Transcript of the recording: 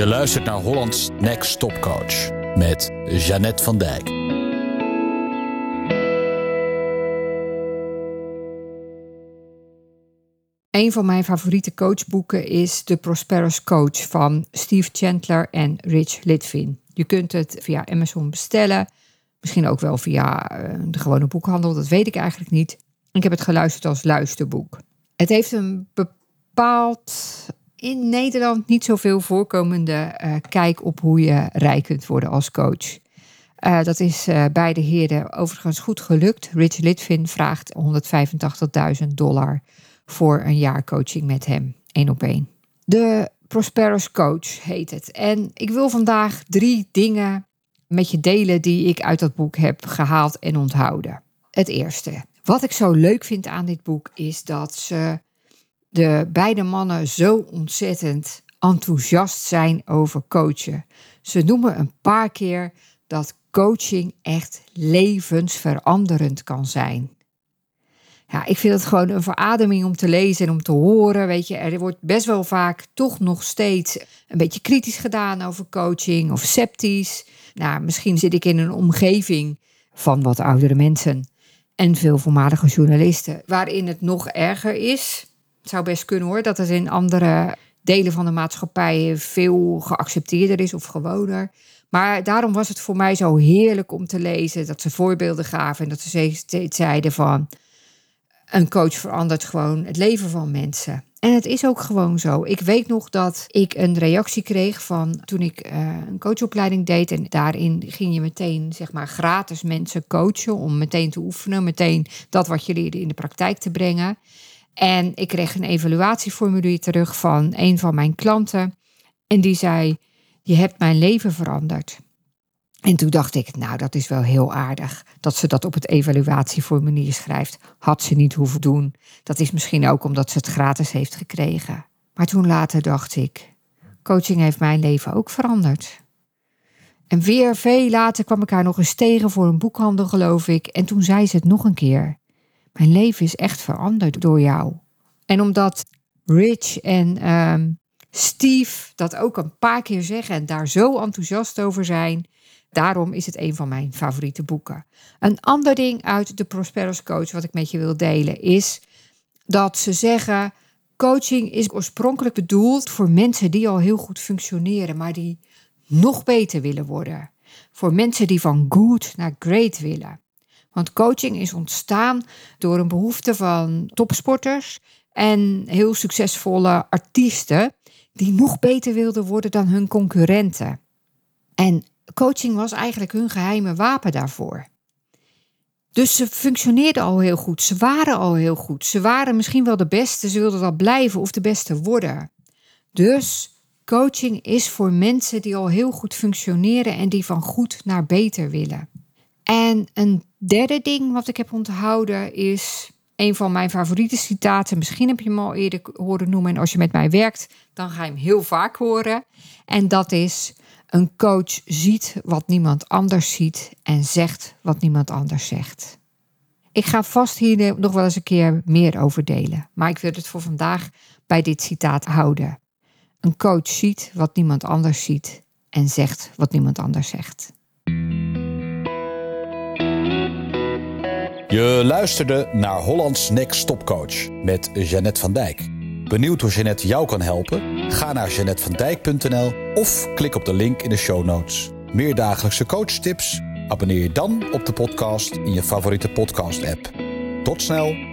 Je luistert naar Hollands Next Top Coach met Jeannette van Dijk. Een van mijn favoriete coachboeken is The Prosperous Coach van Steve Chandler en Rich Litvin. Je kunt het via Amazon bestellen. Misschien ook wel via eh, de gewone boekhandel, dat weet ik eigenlijk niet. Ik heb het geluisterd als luisterboek. Het heeft een bepaald in Nederland niet zoveel voorkomende uh, kijk op hoe je rijk kunt worden als coach. Uh, dat is bij de heren overigens goed gelukt. Rich Litvin vraagt 185.000 dollar voor een jaar coaching met hem, één op één. De Prosperous Coach heet het. En ik wil vandaag drie dingen met je delen die ik uit dat boek heb gehaald en onthouden. Het eerste, wat ik zo leuk vind aan dit boek is dat ze de beide mannen zo ontzettend enthousiast zijn over coachen. Ze noemen een paar keer dat coaching echt levensveranderend kan zijn. Ja, ik vind het gewoon een verademing om te lezen en om te horen. Weet je, er wordt best wel vaak toch nog steeds een beetje kritisch gedaan over coaching of sceptisch. Nou, misschien zit ik in een omgeving van wat oudere mensen en veel voormalige journalisten, waarin het nog erger is. Zou best kunnen hoor, dat het in andere delen van de maatschappij veel geaccepteerder is of gewoner. Maar daarom was het voor mij zo heerlijk om te lezen dat ze voorbeelden gaven en dat ze steeds zeiden van een coach verandert gewoon het leven van mensen. En het is ook gewoon zo. Ik weet nog dat ik een reactie kreeg van toen ik uh, een coachopleiding deed. En daarin ging je meteen, zeg maar, gratis mensen coachen. Om meteen te oefenen, meteen dat wat je leerde in de praktijk te brengen. En ik kreeg een evaluatieformulier terug van een van mijn klanten. En die zei: Je hebt mijn leven veranderd. En toen dacht ik, nou, dat is wel heel aardig dat ze dat op het evaluatieformulier schrijft. Had ze niet hoeven doen. Dat is misschien ook omdat ze het gratis heeft gekregen. Maar toen later dacht ik, coaching heeft mijn leven ook veranderd. En weer veel later kwam ik haar nog eens tegen voor een boekhandel, geloof ik. En toen zei ze het nog een keer. Mijn leven is echt veranderd door jou. En omdat Rich en um, Steve dat ook een paar keer zeggen en daar zo enthousiast over zijn, Daarom is het een van mijn favoriete boeken. Een ander ding uit de Prosperous Coach wat ik met je wil delen is dat ze zeggen: coaching is oorspronkelijk bedoeld voor mensen die al heel goed functioneren, maar die nog beter willen worden. Voor mensen die van good naar great willen. Want coaching is ontstaan door een behoefte van topsporters en heel succesvolle artiesten die nog beter wilden worden dan hun concurrenten. En coaching was eigenlijk hun geheime wapen daarvoor. Dus ze functioneerden al heel goed. Ze waren al heel goed. Ze waren misschien wel de beste. Ze wilden dat blijven of de beste worden. Dus coaching is voor mensen die al heel goed functioneren en die van goed naar beter willen. En een derde ding wat ik heb onthouden is een van mijn favoriete citaten. Misschien heb je hem al eerder horen noemen. En als je met mij werkt, dan ga je hem heel vaak horen. En dat is: een coach ziet wat niemand anders ziet en zegt wat niemand anders zegt. Ik ga vast hier nog wel eens een keer meer over delen, maar ik wil het voor vandaag bij dit citaat houden. Een coach ziet wat niemand anders ziet en zegt wat niemand anders zegt. Je luisterde naar Hollands Next Top Coach met Jeannette van Dijk. Benieuwd hoe Jeannette jou kan helpen? Ga naar jeanettevandijk.nl of klik op de link in de show notes. Meer dagelijkse coachtips? Abonneer je dan op de podcast in je favoriete podcast-app. Tot snel!